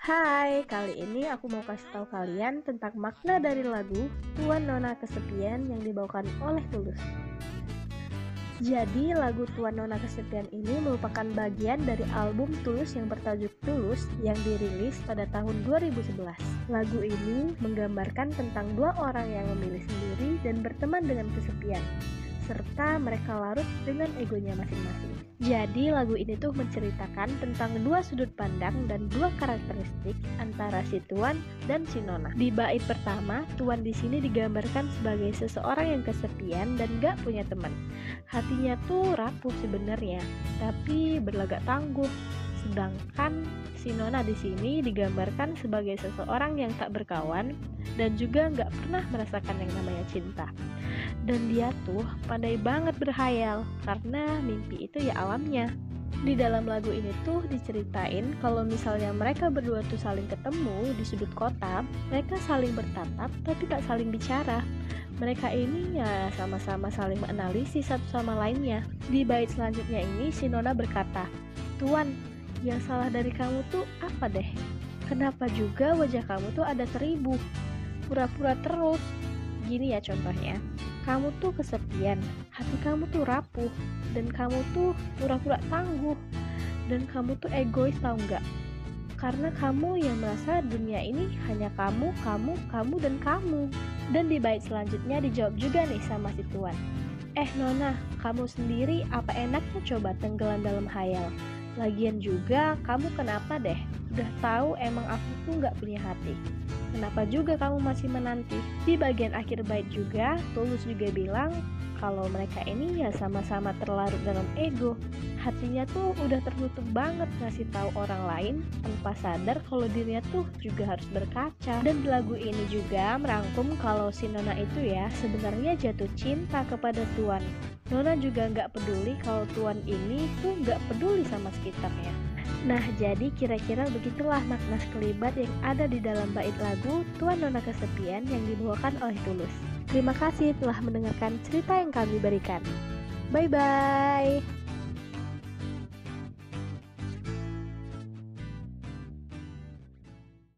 Hai, kali ini aku mau kasih tahu kalian tentang makna dari lagu Tuan Nona Kesepian yang dibawakan oleh Tulus. Jadi, lagu Tuan Nona Kesepian ini merupakan bagian dari album Tulus yang bertajuk Tulus yang dirilis pada tahun 2011. Lagu ini menggambarkan tentang dua orang yang memilih sendiri dan berteman dengan kesepian serta mereka larut dengan egonya masing-masing. Jadi lagu ini tuh menceritakan tentang dua sudut pandang dan dua karakteristik antara si Tuan dan si Nona. Di bait pertama, Tuan di sini digambarkan sebagai seseorang yang kesepian dan gak punya teman. Hatinya tuh rapuh sebenarnya, tapi berlagak tangguh. Sedangkan si Nona di sini digambarkan sebagai seseorang yang tak berkawan dan juga nggak pernah merasakan yang namanya cinta dan dia tuh pandai banget berhayal karena mimpi itu ya alamnya. Di dalam lagu ini tuh diceritain kalau misalnya mereka berdua tuh saling ketemu di sudut kota, mereka saling bertatap tapi tak saling bicara. Mereka ini ya sama-sama saling menganalisis satu sama lainnya. Di bait selanjutnya ini si Nona berkata, Tuan, yang salah dari kamu tuh apa deh? Kenapa juga wajah kamu tuh ada seribu? Pura-pura terus. Gini ya contohnya kamu tuh kesepian, hati kamu tuh rapuh, dan kamu tuh pura-pura tangguh, dan kamu tuh egois tau nggak? Karena kamu yang merasa dunia ini hanya kamu, kamu, kamu, dan kamu. Dan di bait selanjutnya dijawab juga nih sama si Tuan. Eh Nona, kamu sendiri apa enaknya coba tenggelam dalam hayal? Lagian juga kamu kenapa deh? Udah tahu emang aku tuh nggak punya hati. Kenapa juga kamu masih menanti? Di bagian akhir bait juga, Tulus juga bilang kalau mereka ini ya sama-sama terlarut dalam ego. Hatinya tuh udah tertutup banget ngasih tahu orang lain tanpa sadar kalau dirinya tuh juga harus berkaca. Dan lagu ini juga merangkum kalau si Nona itu ya sebenarnya jatuh cinta kepada Tuan. Nona juga nggak peduli kalau Tuan ini tuh nggak peduli sama sekitarnya. Nah, jadi kira-kira begitulah makna sekelibat yang ada di dalam bait lagu Tuan Nona Kesepian yang dibawakan oleh Tulus. Terima kasih telah mendengarkan cerita yang kami berikan. Bye-bye.